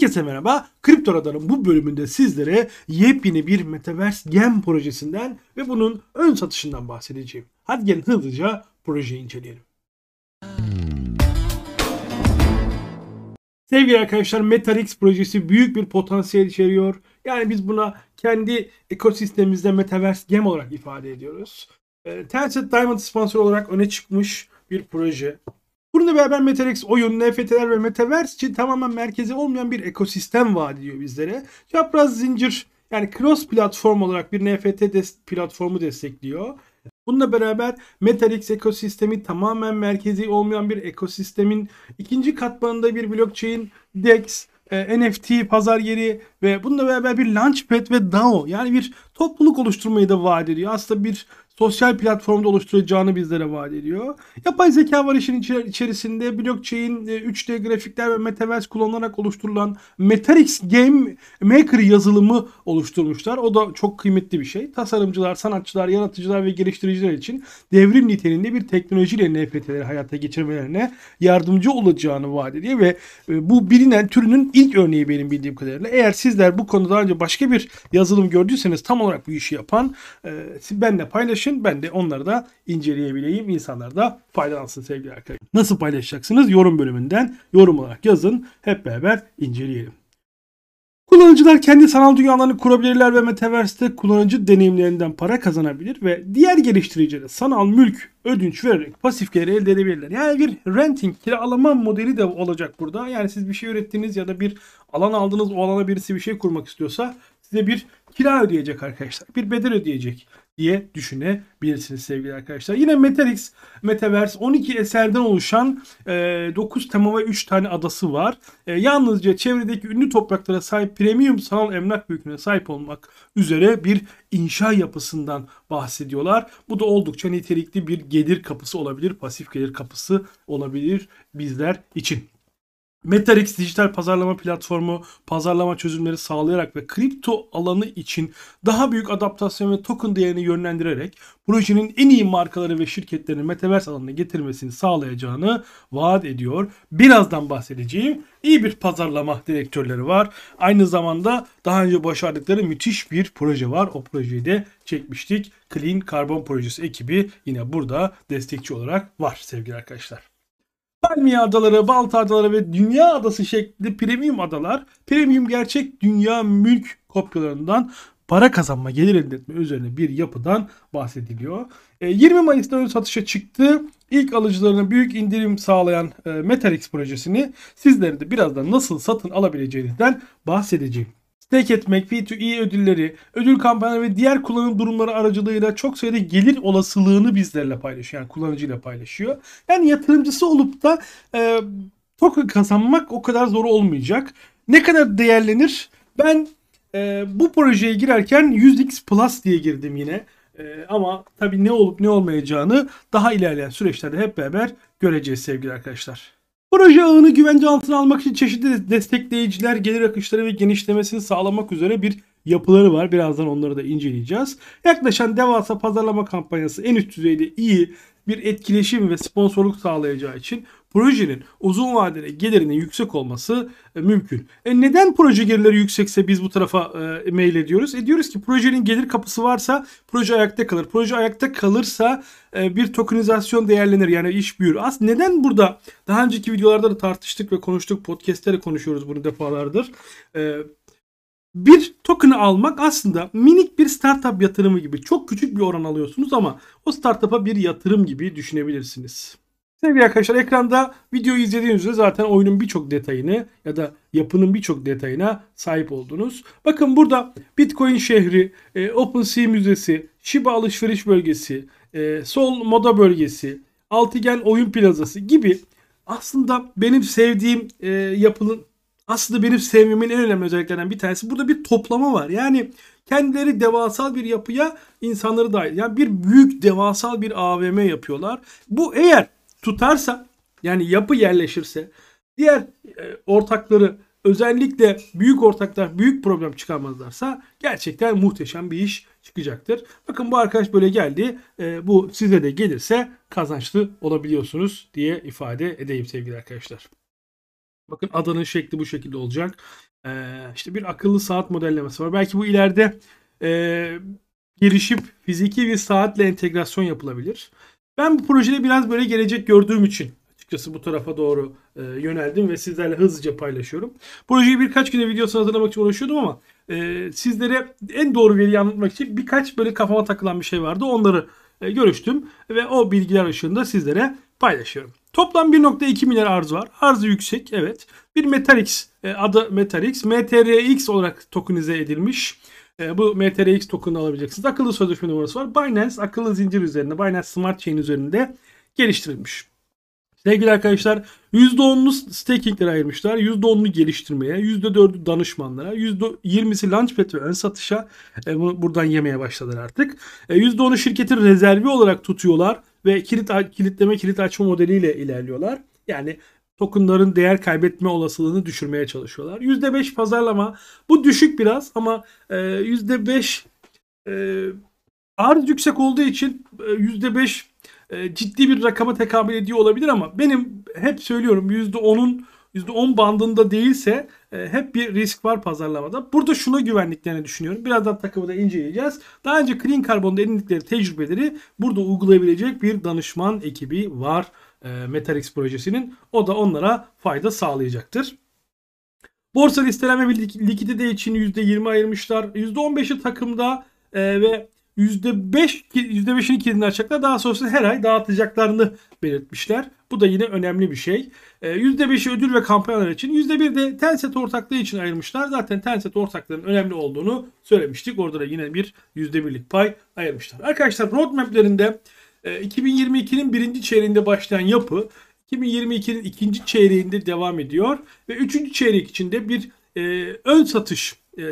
Herkese merhaba. Kripto Radar'ın bu bölümünde sizlere yepyeni bir Metaverse Gem projesinden ve bunun ön satışından bahsedeceğim. Hadi gelin hızlıca projeyi inceleyelim. Sevgili arkadaşlar MetaRX projesi büyük bir potansiyel içeriyor. Yani biz buna kendi ekosistemimizde Metaverse Gem olarak ifade ediyoruz. Ee, Tencent Diamond sponsor olarak öne çıkmış bir proje. Bununla beraber MetaX oyun, NFT'ler ve Metaverse için tamamen merkezi olmayan bir ekosistem vaat ediyor bizlere. Çapraz zincir yani cross platform olarak bir NFT des- platformu destekliyor. Bununla beraber MetaX ekosistemi tamamen merkezi olmayan bir ekosistemin ikinci katmanında bir blockchain, DEX, e, NFT pazar yeri ve bununla beraber bir launchpad ve DAO yani bir topluluk oluşturmayı da vaat ediyor. Aslında bir sosyal platformda oluşturacağını bizlere vaat ediyor. Yapay zeka var işin içerisinde. Blockchain, 3D e, grafikler ve Metaverse kullanılarak oluşturulan Metarix Game Maker yazılımı oluşturmuşlar. O da çok kıymetli bir şey. Tasarımcılar, sanatçılar, yaratıcılar ve geliştiriciler için devrim niteliğinde bir teknolojiyle NFT'leri hayata geçirmelerine yardımcı olacağını vaat ediyor ve e, bu bilinen türünün ilk örneği benim bildiğim kadarıyla. Eğer sizler bu konuda önce başka bir yazılım gördüyseniz tam olarak bu işi yapan e, benle paylaşın ben de onları da inceleyebileyim. İnsanlar da faydalansın sevgili arkadaşlar. Nasıl paylaşacaksınız? Yorum bölümünden yorum olarak yazın. Hep beraber inceleyelim. Kullanıcılar kendi sanal dünyalarını kurabilirler ve Metaverse'te kullanıcı deneyimlerinden para kazanabilir ve diğer geliştiricilere sanal mülk ödünç vererek pasif gelir elde edebilirler. Yani bir renting, kiralama modeli de olacak burada. Yani siz bir şey ürettiniz ya da bir alan aldınız o alana birisi bir şey kurmak istiyorsa size bir kira ödeyecek arkadaşlar. Bir bedel ödeyecek diye düşünebilirsiniz sevgili arkadaşlar. Yine Metalix Metaverse 12 eserden oluşan e, 9 tema ve 3 tane adası var. E, yalnızca çevredeki ünlü topraklara sahip premium sanal emlak büyüklüğüne sahip olmak üzere bir inşa yapısından bahsediyorlar. Bu da oldukça nitelikli bir gelir kapısı olabilir, pasif gelir kapısı olabilir bizler için. MetaRX dijital pazarlama platformu pazarlama çözümleri sağlayarak ve kripto alanı için daha büyük adaptasyon ve token değerini yönlendirerek projenin en iyi markaları ve şirketlerini Metaverse alanına getirmesini sağlayacağını vaat ediyor. Birazdan bahsedeceğim iyi bir pazarlama direktörleri var. Aynı zamanda daha önce başardıkları müthiş bir proje var. O projeyi de çekmiştik. Clean Carbon projesi ekibi yine burada destekçi olarak var sevgili arkadaşlar. Palmiye adaları, Balta adaları ve Dünya adası şeklinde premium adalar, premium gerçek dünya mülk kopyalarından para kazanma, gelir elde etme üzerine bir yapıdan bahsediliyor. 20 e, Mayıs'ta ön satışa çıktı. İlk alıcılarına büyük indirim sağlayan e, MetaX projesini sizlerin de birazdan nasıl satın alabileceğinizden bahsedeceğim stake etmek, P2E ödülleri, ödül kampanyaları ve diğer kullanım durumları aracılığıyla çok sayıda gelir olasılığını bizlerle paylaşıyor. Yani kullanıcıyla paylaşıyor. Yani yatırımcısı olup da e, token kazanmak o kadar zor olmayacak. Ne kadar değerlenir? Ben e, bu projeye girerken 100x Plus diye girdim yine. E, ama tabii ne olup ne olmayacağını daha ilerleyen süreçlerde hep beraber göreceğiz sevgili arkadaşlar. Proje ağını güvence altına almak için çeşitli destekleyiciler, gelir akışları ve genişlemesini sağlamak üzere bir yapıları var. Birazdan onları da inceleyeceğiz. Yaklaşan devasa pazarlama kampanyası en üst düzeyde iyi bir etkileşim ve sponsorluk sağlayacağı için projenin uzun vadeli gelirinin yüksek olması e, mümkün. E neden proje gelirleri yüksekse biz bu tarafa e, mail ediyoruz? E diyoruz ki projenin gelir kapısı varsa proje ayakta kalır. Proje ayakta kalırsa e, bir tokenizasyon değerlenir yani iş büyür. Aslında neden burada daha önceki videolarda da tartıştık ve konuştuk. Podcast'te konuşuyoruz bunu defalardır. E, bir token'ı almak aslında minik bir startup yatırımı gibi. Çok küçük bir oran alıyorsunuz ama o startup'a bir yatırım gibi düşünebilirsiniz. Sevgili arkadaşlar ekranda videoyu izlediğinizde zaten oyunun birçok detayını ya da yapının birçok detayına sahip oldunuz. Bakın burada Bitcoin şehri, e, OpenSea müzesi, Shiba alışveriş bölgesi, e, Sol moda bölgesi, Altıgen oyun plazası gibi aslında benim sevdiğim e, yapının aslında benim sevmemin en önemli özelliklerinden bir tanesi burada bir toplama var. Yani kendileri devasal bir yapıya insanları dahil. Yani bir büyük devasal bir AVM yapıyorlar. Bu eğer tutarsa yani yapı yerleşirse diğer e, ortakları özellikle büyük ortaklar büyük problem çıkarmazlarsa gerçekten muhteşem bir iş çıkacaktır. Bakın bu arkadaş böyle geldi. E, bu size de gelirse kazançlı olabiliyorsunuz diye ifade edeyim sevgili arkadaşlar. Bakın adanın şekli bu şekilde olacak. Ee, işte bir akıllı saat modellemesi var. Belki bu ileride e, gelişip fiziki bir saatle entegrasyon yapılabilir. Ben bu projede biraz böyle gelecek gördüğüm için açıkçası bu tarafa doğru e, yöneldim ve sizlerle hızlıca paylaşıyorum. Projeyi birkaç güne videosunu hazırlamak için uğraşıyordum ama e, sizlere en doğru veriyi anlatmak için birkaç böyle kafama takılan bir şey vardı. Onları e, görüştüm ve o bilgiler ışığında sizlere paylaşıyorum. Toplam 1.2 milyar arz var. Arzı yüksek evet. Bir MetalX e, adı MetalX. MTRX olarak tokenize edilmiş. E, bu MTRX token'ı alabileceksiniz. Akıllı sözleşme numarası var. Binance akıllı zincir üzerinde, Binance Smart Chain üzerinde geliştirilmiş. Sevgili arkadaşlar %10'unu staking'lere ayırmışlar. %10'unu geliştirmeye, %4'ü danışmanlara, %20'si launchpad ve ön satışa e, bunu buradan yemeye başladılar artık. E, %10'u şirketin rezervi olarak tutuyorlar ve kilit kilitleme kilit açma modeliyle ilerliyorlar. Yani tokenların değer kaybetme olasılığını düşürmeye çalışıyorlar. %5 pazarlama bu düşük biraz ama e, %5 e, arz yüksek olduğu için e, %5 e, ciddi bir rakama tekabül ediyor olabilir ama benim hep söylüyorum %10'un %10 bandında değilse e, hep bir risk var pazarlamada. Burada şuna güvenliklerini düşünüyorum. Birazdan takımı da inceleyeceğiz. Daha önce Clean Carbon'da edindikleri tecrübeleri burada uygulayabilecek bir danışman ekibi var. E, Metalix projesinin. O da onlara fayda sağlayacaktır. Borsa listelenme ve likidite için %20 ayırmışlar. %15'i takımda e, ve %5 %5'ini kilidini açacaklar. Daha sonrasında her ay dağıtacaklarını belirtmişler. Bu da yine önemli bir şey. %5'i ödül ve kampanyalar için %1 de Tencent ortaklığı için ayırmışlar. Zaten Tencent ortaklığının önemli olduğunu söylemiştik. Orada da yine bir %1'lik pay ayırmışlar. Arkadaşlar roadmaplerinde 2022'nin e, birinci çeyreğinde başlayan yapı 2022'nin ikinci çeyreğinde devam ediyor ve üçüncü çeyrek içinde bir e, ön satış e,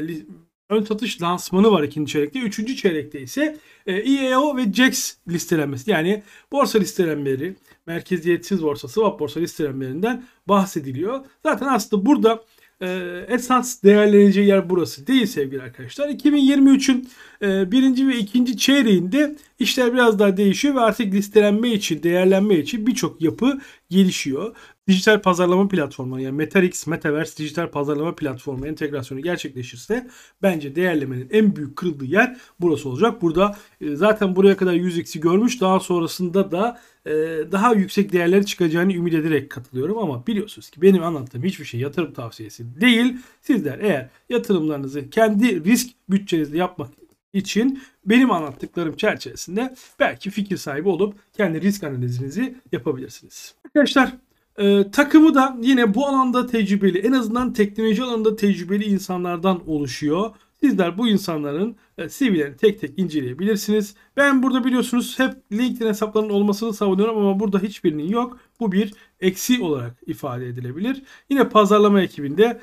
ön satış lansmanı var ikinci çeyrekte. Üçüncü çeyrekte ise e, EAO ve JAX listelenmesi yani borsa listelenmeleri, merkeziyetsiz borsa, swap borsa listelenmelerinden bahsediliyor. Zaten aslında burada e, esas değerleneceği yer burası değil sevgili arkadaşlar. 2023'ün e, birinci ve ikinci çeyreğinde işler biraz daha değişiyor ve artık listelenme için, değerlenme için birçok yapı gelişiyor. Dijital pazarlama platformu yani MetaX, Metaverse dijital pazarlama platformu entegrasyonu gerçekleşirse bence değerlemenin en büyük kırıldığı yer burası olacak. Burada e, zaten buraya kadar 100x'i görmüş. Daha sonrasında da e, daha yüksek değerler çıkacağını ümit ederek katılıyorum ama biliyorsunuz ki benim anlattığım hiçbir şey yatırım tavsiyesi değil. Sizler eğer yatırımlarınızı kendi risk bütçenizde yapmak için benim anlattıklarım çerçevesinde belki fikir sahibi olup kendi risk analizinizi yapabilirsiniz. Arkadaşlar e, takımı da yine bu alanda tecrübeli en azından teknoloji alanında tecrübeli insanlardan oluşuyor. Sizler bu insanların e, CV'lerini tek tek inceleyebilirsiniz. Ben burada biliyorsunuz hep LinkedIn hesaplarının olmasını savunuyorum ama burada hiçbirinin yok. Bu bir eksi olarak ifade edilebilir. Yine pazarlama ekibinde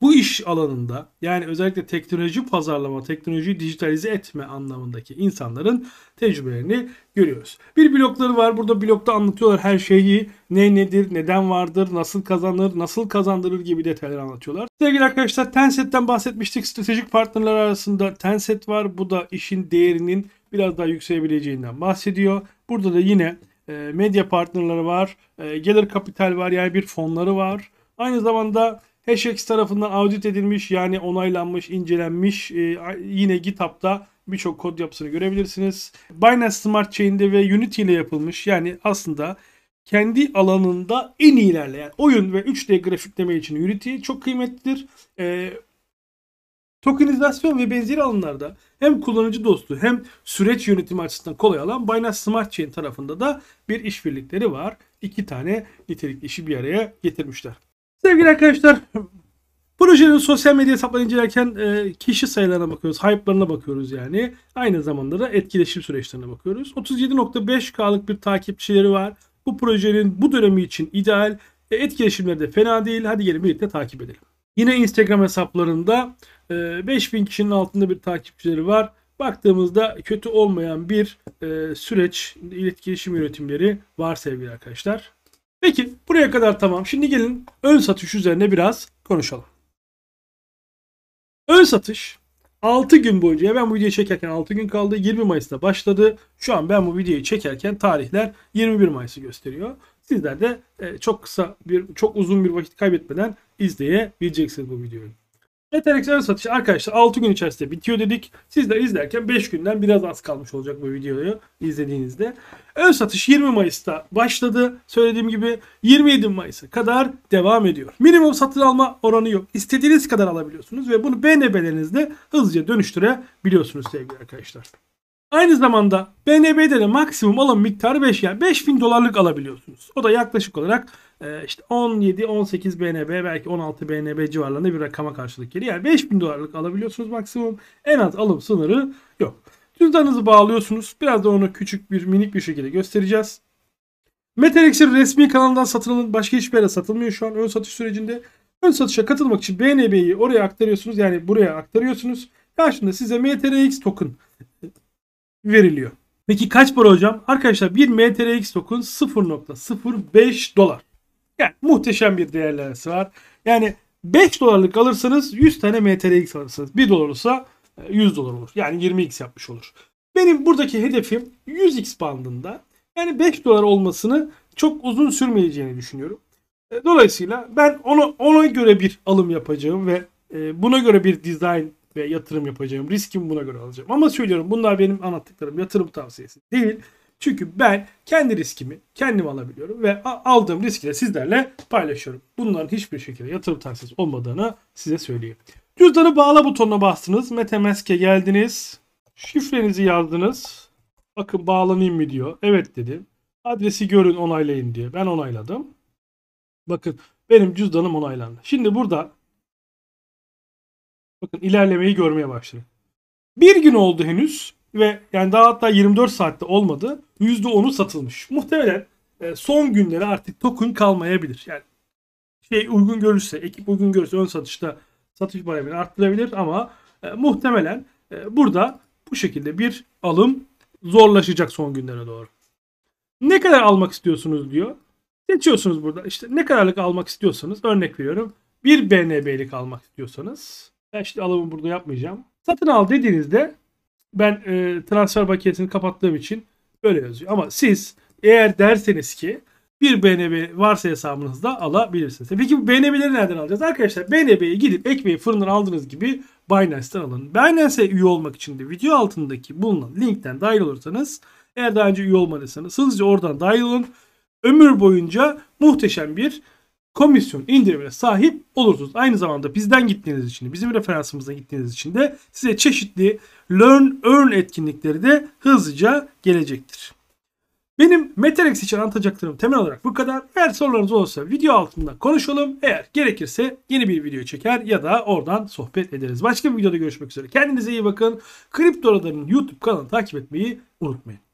bu iş alanında yani özellikle teknoloji pazarlama, teknolojiyi dijitalize etme anlamındaki insanların tecrübelerini görüyoruz. Bir blokları var. Burada blokta anlatıyorlar her şeyi. Ne nedir, neden vardır, nasıl kazanır, nasıl kazandırır gibi detaylar anlatıyorlar. Sevgili arkadaşlar Tencent'ten bahsetmiştik. Stratejik partnerler arasında Tencent var. Bu da işin değerinin biraz daha yükselebileceğinden bahsediyor. Burada da yine e, medya partnerleri var. E, gelir kapital var yani bir fonları var. Aynı zamanda Hashx tarafından audit edilmiş yani onaylanmış, incelenmiş. E, yine GitHub'da birçok kod yapısını görebilirsiniz. Binance Smart Chain'de ve Unity ile yapılmış. Yani aslında kendi alanında en iyi ilerleyen oyun ve 3D grafikleme için Unity çok kıymetlidir. E, tokenizasyon ve benzeri alanlarda hem kullanıcı dostu hem süreç yönetimi açısından kolay alan Binance Smart Chain tarafında da bir işbirlikleri var. İki tane nitelikli işi bir araya getirmişler. Sevgili arkadaşlar projenin sosyal medya hesaplarını incelerken e, kişi sayılarına bakıyoruz. Hype'larına bakıyoruz yani. Aynı zamanda da etkileşim süreçlerine bakıyoruz. 37.5K'lık bir takipçileri var. Bu projenin bu dönemi için ideal. E, etkileşimleri de fena değil. Hadi gelin birlikte takip edelim. Yine Instagram hesaplarında e, 5000 kişinin altında bir takipçileri var. Baktığımızda kötü olmayan bir e, süreç, iletişim yönetimleri var sevgili arkadaşlar. Peki buraya kadar tamam. Şimdi gelin ön satış üzerine biraz konuşalım. Ön satış 6 gün boyunca ben bu videoyu çekerken 6 gün kaldı. 20 Mayıs'ta başladı. Şu an ben bu videoyu çekerken tarihler 21 Mayıs'ı gösteriyor. Sizler de e, çok kısa bir çok uzun bir vakit kaybetmeden izleyebileceksiniz bu videoyu. Meterex ön satışı arkadaşlar 6 gün içerisinde bitiyor dedik. Siz de izlerken 5 günden biraz az kalmış olacak bu videoyu izlediğinizde. Ön satış 20 Mayıs'ta başladı. Söylediğim gibi 27 Mayıs'a kadar devam ediyor. Minimum satın alma oranı yok. İstediğiniz kadar alabiliyorsunuz ve bunu BNB'lerinizde hızlıca dönüştürebiliyorsunuz sevgili arkadaşlar. Aynı zamanda BNB'de de maksimum alım miktarı 5 yani 5000 dolarlık alabiliyorsunuz. O da yaklaşık olarak e, işte 17-18 BNB belki 16 BNB civarlarında bir rakama karşılık geliyor. Yani 5000 dolarlık alabiliyorsunuz maksimum. En az alım sınırı yok. Cüzdanınızı bağlıyorsunuz. Biraz da onu küçük bir minik bir şekilde göstereceğiz. Metalex'in resmi kanalından satın alın. Başka hiçbir yere satılmıyor şu an ön satış sürecinde. Ön satışa katılmak için BNB'yi oraya aktarıyorsunuz. Yani buraya aktarıyorsunuz. Karşında size MTRX token veriliyor. Peki kaç para hocam? Arkadaşlar bir MTRX token 0.05 dolar. Yani muhteşem bir değerlemesi var. Yani 5 dolarlık alırsanız 100 tane MTRX alırsınız. 1 dolar olursa 100 dolar olur. Yani 20x yapmış olur. Benim buradaki hedefim 100x bandında. Yani 5 dolar olmasını çok uzun sürmeyeceğini düşünüyorum. E, dolayısıyla ben onu ona göre bir alım yapacağım ve e, buna göre bir design ve yatırım yapacağım. Riskimi buna göre alacağım. Ama söylüyorum bunlar benim anlattıklarım yatırım tavsiyesi değil. Çünkü ben kendi riskimi kendim alabiliyorum ve aldığım riski de sizlerle paylaşıyorum. Bunların hiçbir şekilde yatırım tavsiyesi olmadığını size söyleyeyim. Cüzdanı bağla butonuna bastınız. Metamask'e geldiniz. Şifrenizi yazdınız. Bakın bağlanayım mı diyor. Evet dedim. Adresi görün onaylayın diye. Ben onayladım. Bakın benim cüzdanım onaylandı. Şimdi burada bakın ilerlemeyi görmeye başladım. Bir gün oldu henüz ve yani daha hatta 24 saatte olmadı. %10'u satılmış. Muhtemelen e, son günleri artık token kalmayabilir. Yani şey uygun görürse, ekip uygun görürse ön satışta satış baremini arttırabilir ama e, muhtemelen e, burada bu şekilde bir alım zorlaşacak son günlere doğru. Ne kadar almak istiyorsunuz diyor. Seçiyorsunuz burada. İşte ne kadarlık almak istiyorsanız örnek veriyorum. Bir BNB'lik almak istiyorsanız ben işte alımı burada yapmayacağım. Satın al dediğinizde ben e, transfer bakiyesini kapattığım için böyle yazıyor. Ama siz eğer derseniz ki bir BNB varsa hesabınızda alabilirsiniz. Peki bu BNB'leri nereden alacağız? Arkadaşlar BNB'yi gidip ekmeği fırından aldığınız gibi Binance'ten alın. Binance'e üye olmak için de video altındaki bulunan linkten dahil olursanız eğer daha önce üye olmadıysanız hızlıca oradan dahil olun. Ömür boyunca muhteşem bir komisyon indirimine sahip olursunuz. Aynı zamanda bizden gittiğiniz için, bizim referansımızdan gittiğiniz için de size çeşitli Learn Earn etkinlikleri de hızlıca gelecektir. Benim Metarex için anlatacaklarım temel olarak bu kadar. Eğer sorularınız olursa video altında konuşalım. Eğer gerekirse yeni bir video çeker ya da oradan sohbet ederiz. Başka bir videoda görüşmek üzere. Kendinize iyi bakın. Kripto Radar'ın YouTube kanalını takip etmeyi unutmayın.